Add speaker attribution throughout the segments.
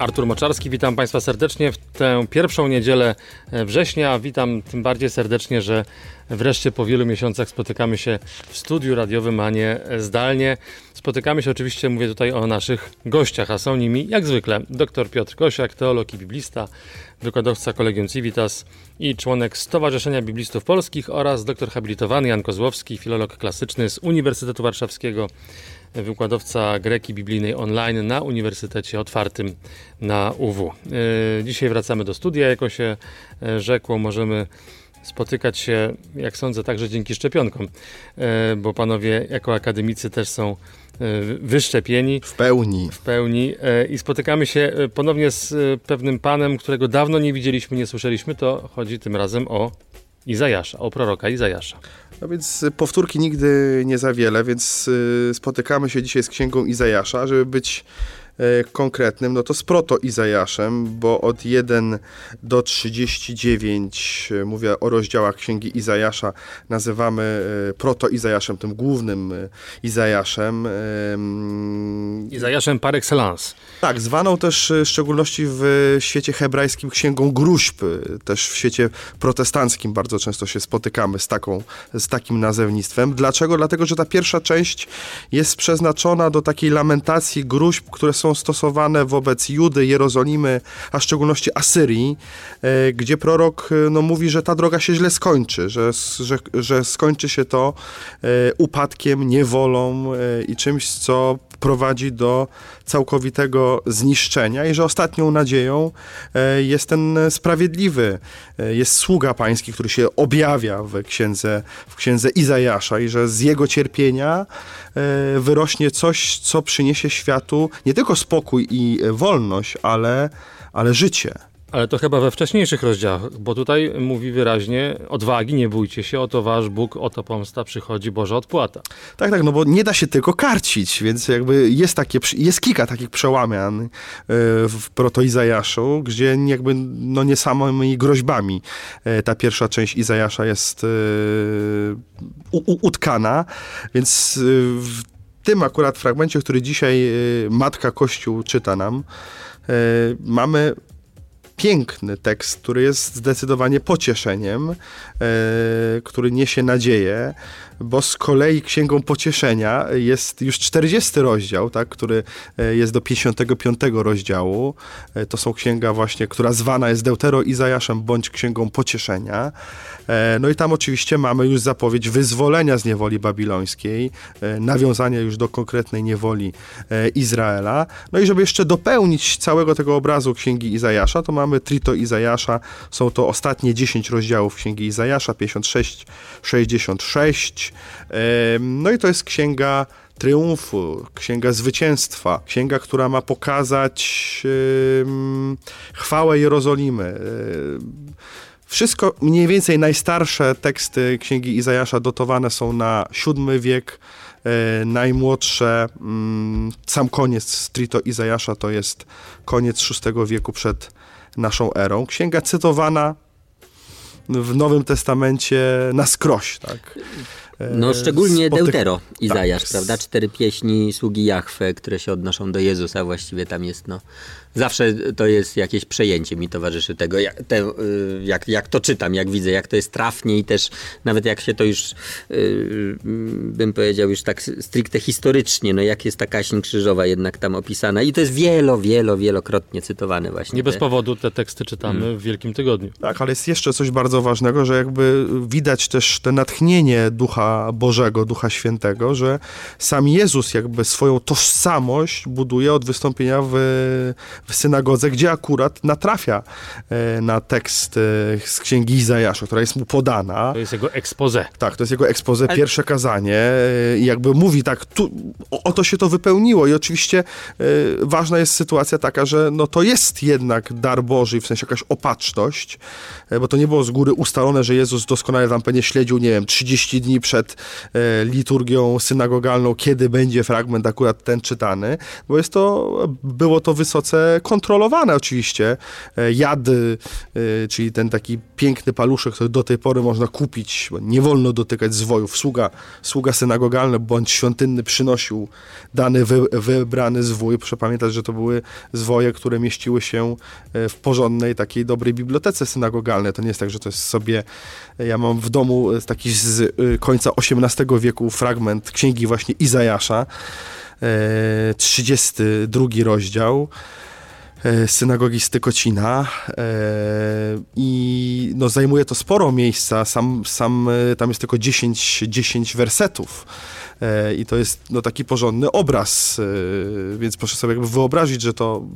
Speaker 1: Artur Moczarski, witam Państwa serdecznie w tę pierwszą niedzielę września. Witam tym bardziej serdecznie, że wreszcie po wielu miesiącach spotykamy się w studiu radiowym, a nie zdalnie. Spotykamy się oczywiście, mówię tutaj o naszych gościach, a są nimi jak zwykle dr Piotr Kosiak, teolog i biblista, wykładowca Kolegium Civitas i członek Stowarzyszenia Biblistów Polskich oraz doktor habilitowany Jan Kozłowski, filolog klasyczny z Uniwersytetu Warszawskiego wykładowca greki biblijnej online na Uniwersytecie Otwartym na UW. Dzisiaj wracamy do studia, jako się rzekło, możemy spotykać się, jak sądzę, także dzięki szczepionkom, bo panowie jako akademicy też są wyszczepieni.
Speaker 2: W pełni.
Speaker 1: W pełni. I spotykamy się ponownie z pewnym panem, którego dawno nie widzieliśmy, nie słyszeliśmy. To chodzi tym razem o Izajasza, o proroka Izajasza.
Speaker 2: No więc powtórki nigdy nie za wiele, więc spotykamy się dzisiaj z księgą Izajasza, żeby być konkretnym, no to z proto-Izajaszem, bo od 1 do 39, mówię o rozdziałach księgi Izajasza, nazywamy proto-Izajaszem, tym głównym Izajaszem.
Speaker 1: Izajaszem par excellence.
Speaker 2: Tak, zwaną też w szczególności w świecie hebrajskim księgą gruźb, też w świecie protestanckim bardzo często się spotykamy z, taką, z takim nazewnictwem. Dlaczego? Dlatego, że ta pierwsza część jest przeznaczona do takiej lamentacji gruźb, które są stosowane wobec Judy, Jerozolimy, a w szczególności Asyrii, gdzie prorok no, mówi, że ta droga się źle skończy, że, że, że skończy się to upadkiem, niewolą i czymś, co prowadzi do całkowitego zniszczenia i że ostatnią nadzieją jest ten sprawiedliwy, jest sługa pański, który się objawia w księdze, w księdze Izajasza i że z jego cierpienia wyrośnie coś, co przyniesie światu nie tylko spokój i wolność, ale, ale życie.
Speaker 1: Ale to chyba we wcześniejszych rozdziałach, bo tutaj mówi wyraźnie odwagi, nie bójcie się, oto wasz Bóg, oto pomsta, przychodzi Boża odpłata.
Speaker 2: Tak, tak, no bo nie da się tylko karcić, więc jakby jest takie, jest kilka takich przełamian w proto-Izajaszu, gdzie jakby no nie samymi groźbami ta pierwsza część Izajasza jest utkana, więc w tym akurat fragmencie, który dzisiaj Matka Kościół czyta nam, mamy piękny tekst, który jest zdecydowanie pocieszeniem, e, który niesie nadzieję, bo z kolei Księgą Pocieszenia jest już 40 rozdział, tak, który jest do 55 rozdziału. E, to są księga właśnie, która zwana jest Deutero Izajaszem bądź Księgą Pocieszenia. E, no i tam oczywiście mamy już zapowiedź wyzwolenia z niewoli babilońskiej, e, nawiązania już do konkretnej niewoli Izraela. No i żeby jeszcze dopełnić całego tego obrazu Księgi Izajasza, to mamy Trito Izajasza. Są to ostatnie 10 rozdziałów Księgi Izajasza, 56, 66, no i to jest księga triumfu, księga zwycięstwa, księga, która ma pokazać chwałę Jerozolimy. Wszystko, mniej więcej najstarsze teksty księgi Izajasza dotowane są na VII wiek, najmłodsze, sam koniec Strito Izajasza to jest koniec VI wieku przed naszą erą. Księga cytowana w Nowym Testamencie na skroś, tak?
Speaker 3: No szczególnie Spotyk... Deutero, Izajasz, tak. prawda? Cztery pieśni sługi Jahwe, które się odnoszą do Jezusa, właściwie tam jest no Zawsze to jest jakieś przejęcie mi towarzyszy tego, jak, te, y, jak, jak to czytam, jak widzę, jak to jest trafnie i też nawet jak się to już, yy, bym powiedział, już tak stricte historycznie, no jak jest ta kaśń krzyżowa jednak tam opisana i to jest wielo, wielo, wielokrotnie cytowane właśnie.
Speaker 1: Nie bez powodu te teksty czytamy hmm. w Wielkim Tygodniu.
Speaker 2: Tak, ale jest jeszcze coś bardzo ważnego, że jakby widać też te natchnienie Ducha Bożego, Ducha Świętego, że sam Jezus jakby swoją tożsamość buduje od wystąpienia w, w synagodze, gdzie akurat natrafia e, na tekst e, z księgi Izajasza, która jest mu podana.
Speaker 1: To jest jego expose.
Speaker 2: Tak, to jest jego expose, ale... pierwsze kazanie e, i jakby mówi tak, tu, o, oto się to wypełniło i oczywiście ważna jest sytuacja taka, że no to jest jednak dar Boży, w sensie jakaś opatrzność, bo to nie było z góry ustalone, że Jezus doskonale tam pewnie śledził, nie wiem, 30 dni przed liturgią synagogalną, kiedy będzie fragment akurat ten czytany, bo jest to, było to wysoce kontrolowane oczywiście. E, jad, e, czyli ten taki piękny paluszek, który do tej pory można kupić, nie wolno dotykać zwojów. Sługa, sługa synagogalny bądź świątynny przynosił dany wy, wybrany zwój. Proszę pamiętać, że to były zwoje, które mieściły się e, w porządnej, takiej dobrej bibliotece synagogalnej. To nie jest tak, że to jest sobie... Ja mam w domu taki z końca XVIII wieku fragment księgi właśnie Izajasza, 32 rozdział. E, synagogi Stykocina e, i no, zajmuje to sporo miejsca, sam, sam e, tam jest tylko 10, 10 wersetów. I to jest no, taki porządny obraz, więc proszę sobie jakby wyobrazić, że to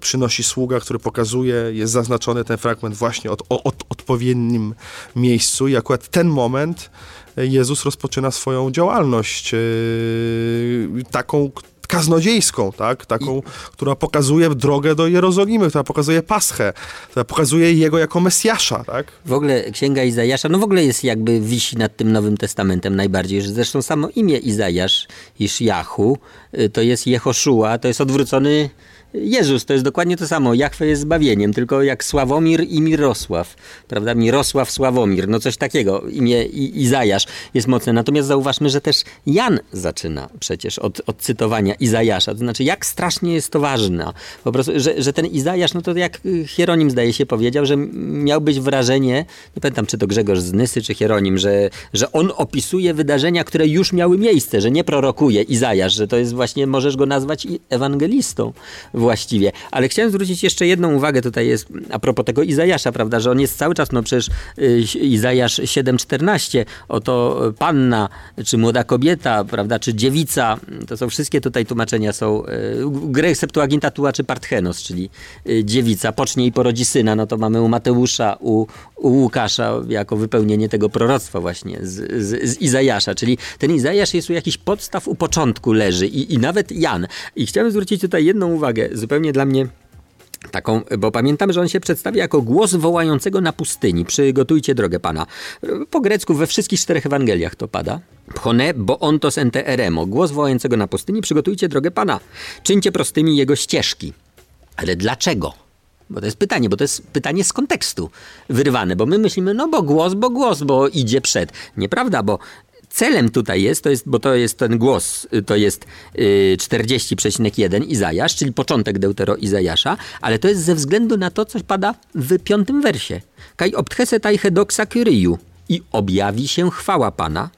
Speaker 2: przynosi sługa, który pokazuje, jest zaznaczony ten fragment właśnie od, od odpowiednim miejscu. I akurat ten moment Jezus rozpoczyna swoją działalność taką, kaznodziejską, tak? taką, I... która pokazuje drogę do Jerozolimy, która pokazuje Paschę, która pokazuje Jego jako Mesjasza. Tak?
Speaker 3: W ogóle Księga Izajasza, no w ogóle jest jakby wisi nad tym Nowym Testamentem najbardziej, że zresztą samo imię Izajasz, Jachu, y, to jest Jehoszua, to jest odwrócony Jezus to jest dokładnie to samo. Jachwę jest zbawieniem, tylko jak Sławomir i Mirosław. Prawda? Mirosław, Sławomir. No coś takiego. Imię Izajasz jest mocne. Natomiast zauważmy, że też Jan zaczyna przecież od, od cytowania Izajasza. To znaczy, jak strasznie jest to ważne. Po prostu, że, że ten Izajasz, no to jak Hieronim zdaje się powiedział, że miał być wrażenie, nie pamiętam czy to Grzegorz z Nysy, czy Hieronim, że, że on opisuje wydarzenia, które już miały miejsce, że nie prorokuje Izajasz, że to jest właśnie, możesz go nazwać ewangelistą właściwie. Ale chciałem zwrócić jeszcze jedną uwagę, tutaj jest a propos tego Izajasza, prawda, że on jest cały czas, no przecież y, Izajasz 7,14, oto panna, czy młoda kobieta, prawda, czy dziewica, to są wszystkie tutaj tłumaczenia są, y, Grech Septuaginta tłumaczy Parthenos, czyli y, dziewica, pocznie i porodzi syna, no to mamy u Mateusza, u, u Łukasza jako wypełnienie tego proroctwa właśnie z, z, z Izajasza, czyli ten Izajasz jest u jakichś podstaw u początku leży i, i nawet Jan. I chciałem zwrócić tutaj jedną uwagę, zupełnie dla mnie Taką, bo pamiętam, że on się przedstawia jako głos wołającego na pustyni. Przygotujcie drogę Pana. Po grecku we wszystkich czterech Ewangeliach to pada. Pchone, bo on to ente eremo. Głos wołającego na pustyni. Przygotujcie drogę Pana. Czyńcie prostymi jego ścieżki. Ale dlaczego? Bo to jest pytanie, bo to jest pytanie z kontekstu wyrwane, bo my myślimy, no bo głos, bo głos, bo idzie przed. Nieprawda, bo celem tutaj jest, to jest, bo to jest ten głos, y, to jest 40,1 y, Izajasz, czyli początek Deutero Izajasza, ale to jest ze względu na to, co pada w piątym wersie. Kaj obtchesetaj hedoxa kyriu i objawi się chwała Pana.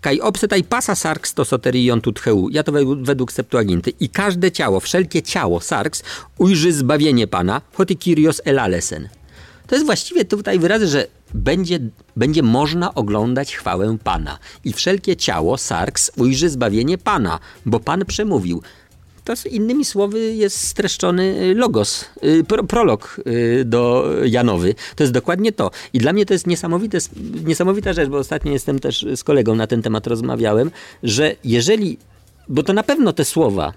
Speaker 3: Kaj obsetaj pasa sarks to soterion tutcheu. Ja to według Septuaginty. I każde ciało, wszelkie ciało sarks ujrzy zbawienie Pana, hoti kyrios elalesen. To jest właściwie tutaj wyrazy, że będzie, będzie można oglądać chwałę Pana. I wszelkie ciało, sarks, ujrzy zbawienie Pana, bo Pan przemówił. To innymi słowy jest streszczony y, logos, y, pro, prolog y, do Janowy. To jest dokładnie to. I dla mnie to jest niesamowite, niesamowita rzecz, bo ostatnio jestem też z kolegą na ten temat rozmawiałem, że jeżeli, bo to na pewno te słowa,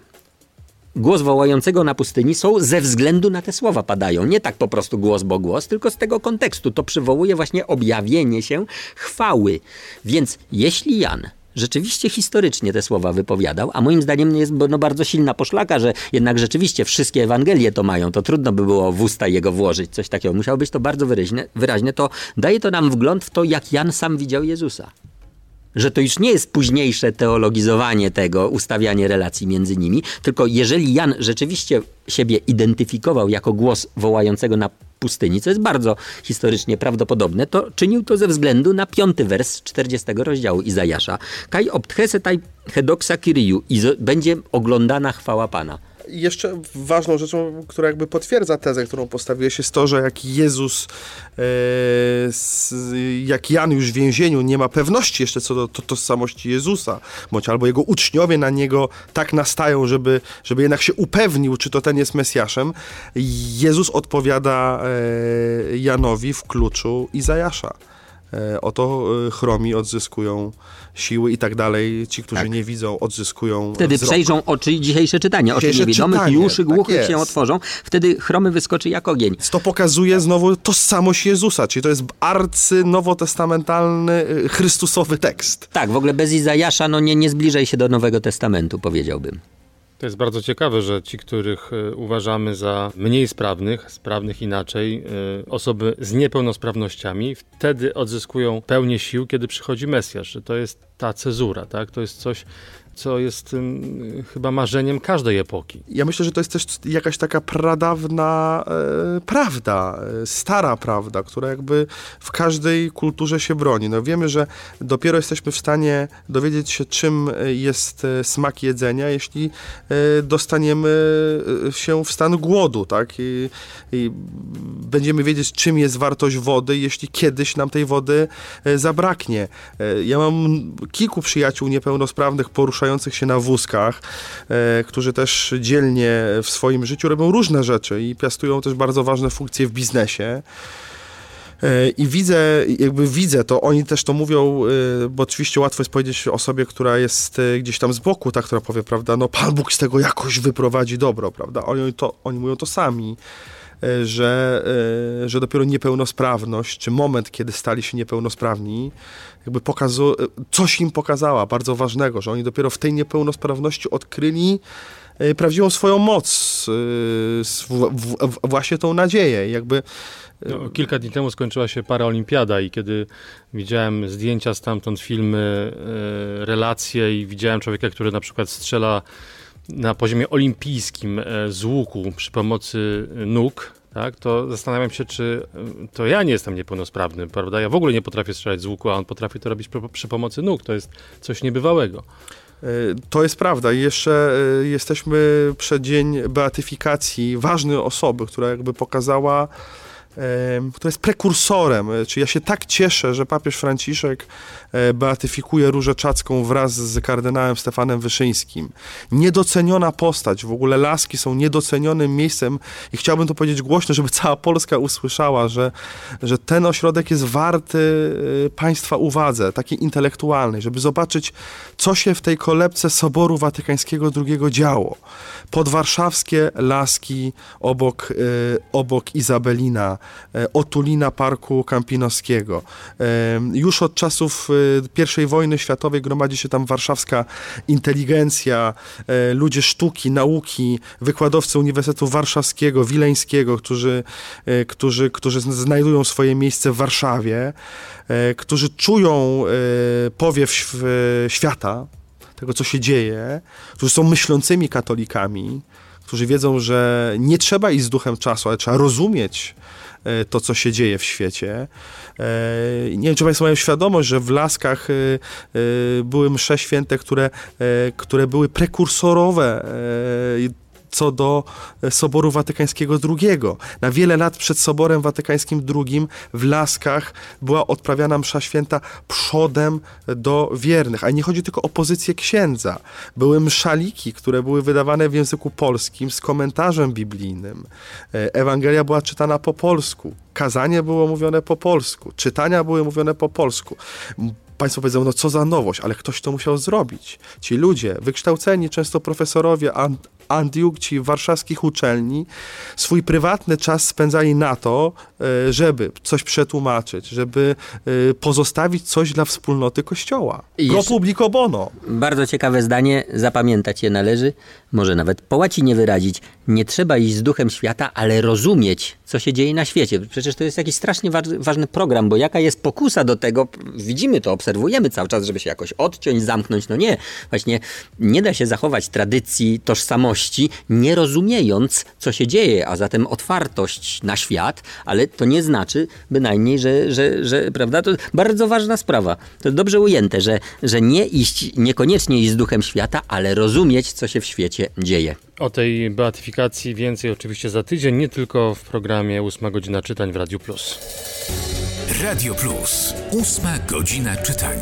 Speaker 3: głos wołającego na pustyni są ze względu na te słowa padają. Nie tak po prostu głos, bo głos, tylko z tego kontekstu. To przywołuje właśnie objawienie się chwały. Więc jeśli Jan rzeczywiście historycznie te słowa wypowiadał, a moim zdaniem jest no, bardzo silna poszlaka, że jednak rzeczywiście wszystkie Ewangelie to mają, to trudno by było w usta jego włożyć coś takiego. Musiało być to bardzo wyraźne, wyraźne. To daje to nam wgląd w to, jak Jan sam widział Jezusa że to już nie jest późniejsze teologizowanie tego, ustawianie relacji między nimi, tylko jeżeli Jan rzeczywiście siebie identyfikował jako głos wołającego na pustyni, co jest bardzo historycznie prawdopodobne, to czynił to ze względu na piąty wers 40 rozdziału Izajasza. Kaj obtchesetaj hedoksa kiriju i będzie oglądana chwała Pana.
Speaker 2: Jeszcze ważną rzeczą, która jakby potwierdza tezę, którą postawiłeś, jest to, że jak Jezus, e, jak Jan już w więzieniu nie ma pewności jeszcze co do to, tożsamości Jezusa, bądź albo jego uczniowie na niego tak nastają, żeby, żeby jednak się upewnił, czy to ten jest Mesjaszem, Jezus odpowiada e, Janowi w kluczu Izajasza. E, Oto e, chromi odzyskują siły i tak dalej. Ci, którzy
Speaker 3: Tak.
Speaker 2: nie widzą, odzyskują
Speaker 3: Wtedy
Speaker 2: wzrok.
Speaker 3: przejrzą oczy dzisiejsze czytanie. Oczy
Speaker 2: Dzisiejsze
Speaker 3: niewidomych
Speaker 2: czytanie,
Speaker 3: i uszy
Speaker 2: tak
Speaker 3: głuchych
Speaker 2: jest.
Speaker 3: się otworzą. Wtedy chromy wyskoczy jak ogień.
Speaker 2: To pokazuje znowu tożsamość Jezusa, czyli to jest arcy nowotestamentalny, y, chrystusowy tekst.
Speaker 3: Tak, w ogóle bez Izajasza no nie, nie zbliżaj się do Nowego Testamentu, powiedziałbym.
Speaker 1: To jest bardzo ciekawe, że ci, których e, uważamy za mniej sprawnych, sprawnych inaczej, e, osoby z niepełnosprawnościami, wtedy odzyskują pełnię sił, kiedy przychodzi Mesjasz. To jest ta cezura, tak? To jest coś, co jest ym, chyba marzeniem każdej epoki.
Speaker 2: Ja myślę, że to jest też jakaś taka pradawna e, prawda, e, stara prawda, która jakby w każdej kulturze się broni. No wiemy, że dopiero jesteśmy w stanie dowiedzieć się, czym e, jest e, smak jedzenia, jeśli e, dostaniemy się w stan głodu, tak? I, I będziemy wiedzieć, czym jest wartość wody, jeśli kiedyś nam tej wody e, zabraknie. Ja mam kilku przyjaciół niepełnosprawnych poruszających się na wózkach, e, którzy też dzielnie w swoim życiu robią różne rzeczy i piastują też bardzo ważne funkcje w biznesie. E, I widzę, jakby widzę to, oni też to mówią, e, bo oczywiście łatwo jest powiedzieć osobie, która jest e, gdzieś tam z boku, ta, która powie, prawda, no Pan Bóg z tego jakoś wyprowadzi dobro, prawda? Oni, to, oni mówią to sami, że, e, że dopiero niepełnosprawność, czy moment, kiedy stali się niepełnosprawni, jakby pokazu, e, coś im pokazała, bardzo ważnego, że oni dopiero w tej niepełnosprawności odkryli e, prawdziwą swoją moc, e, w, w, właśnie tą nadzieję. Jakby
Speaker 1: No, kilka dni temu skończyła się paraolimpiada i kiedy widziałem zdjęcia stamtąd, filmy, e, relacje i widziałem człowieka, który na przykład strzela na poziomie olimpijskim e, z łuku przy pomocy nóg, tak, to zastanawiam się, czy e, to ja nie jestem niepełnosprawny, prawda? Ja w ogóle nie potrafię strzelać z łuku, a on potrafi to robić przy, pomocy nóg. To jest coś niebywałego.
Speaker 2: E, To jest prawda. Jeszcze jesteśmy przed dzień beatyfikacji ważnej osoby, która jakby pokazała, która jest prekursorem. E, Czy ja się tak cieszę, że papież Franciszek e, beatyfikuje Różę Czacką wraz z kardynałem Stefanem Wyszyńskim. Niedoceniona postać. W ogóle Laski są niedocenionym miejscem i chciałbym to powiedzieć głośno, żeby cała Polska usłyszała, że, że ten ośrodek jest warty e, państwa uwadze, takiej intelektualnej, żeby zobaczyć, co się w tej kolebce Soboru Watykańskiego II działo. Podwarszawskie laski obok, obok Izabelina, otulina Parku Kampinoskiego. E, już od czasów e, I wojny światowej gromadzi się tam warszawska inteligencja, e, ludzie sztuki, nauki, wykładowcy Uniwersytetu Warszawskiego, Wileńskiego, którzy, e, którzy, którzy znajdują swoje miejsce w Warszawie, e, którzy czują e, powiew św- e, świata, tego, co się dzieje, którzy są myślącymi katolikami, którzy wiedzą, że nie trzeba iść z duchem czasu, ale trzeba rozumieć e, to, co się dzieje w świecie. E, Nie wiem, czy Państwo mają świadomość, że w Laskach e, e, były msze święte, które, e, które były prekursorowe e, co do Soboru Watykańskiego II. Na wiele lat przed Soborem Watykańskim II w Laskach była odprawiana msza święta przodem do wiernych. A nie chodzi tylko o pozycję księdza. Były mszaliki, które były wydawane w języku polskim z komentarzem biblijnym. E, Ewangelia była czytana po polsku. Kazanie było mówione po polsku. Czytania były mówione po polsku. Państwo powiedzą, no co za nowość, ale ktoś to musiał zrobić. Ci ludzie, wykształceni, często profesorowie, an- andiukci warszawskich uczelni, swój prywatny czas spędzali na to, e, żeby coś przetłumaczyć, żeby e, pozostawić coś dla wspólnoty Kościoła. Pro publico bono.
Speaker 3: Bardzo ciekawe zdanie, zapamiętać je należy, może nawet po łacinie wyrazić. Nie trzeba iść z duchem świata, ale rozumieć co się dzieje na świecie. Przecież to jest jakiś strasznie wa ważny program, bo jaka jest pokusa do tego, widzimy to, obserwujemy cały czas, żeby się jakoś odciąć, zamknąć. No nie, właśnie nie da się zachować tradycji, tożsamości, nie rozumiejąc, co się dzieje, a zatem otwartość na świat, ale to nie znaczy bynajmniej, że, że, że prawda, to bardzo ważna sprawa. To dobrze ujęte, że, że nie iść, niekoniecznie iść z duchem świata, ale rozumieć, co się w świecie dzieje.
Speaker 1: O tej beatyfikacji więcej oczywiście za tydzień, nie tylko w programie 8 godzina czytań w Radiu Plus.
Speaker 4: Radio Plus. Ósma godzina czytań.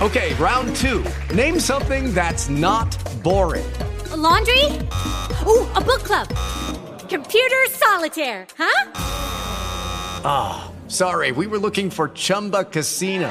Speaker 5: Okay, round two. Name something that's not boring.
Speaker 6: A laundry? Ooh, a book club. Computer solitaire, huh?
Speaker 5: Sorry, we were looking for Chumba Casino.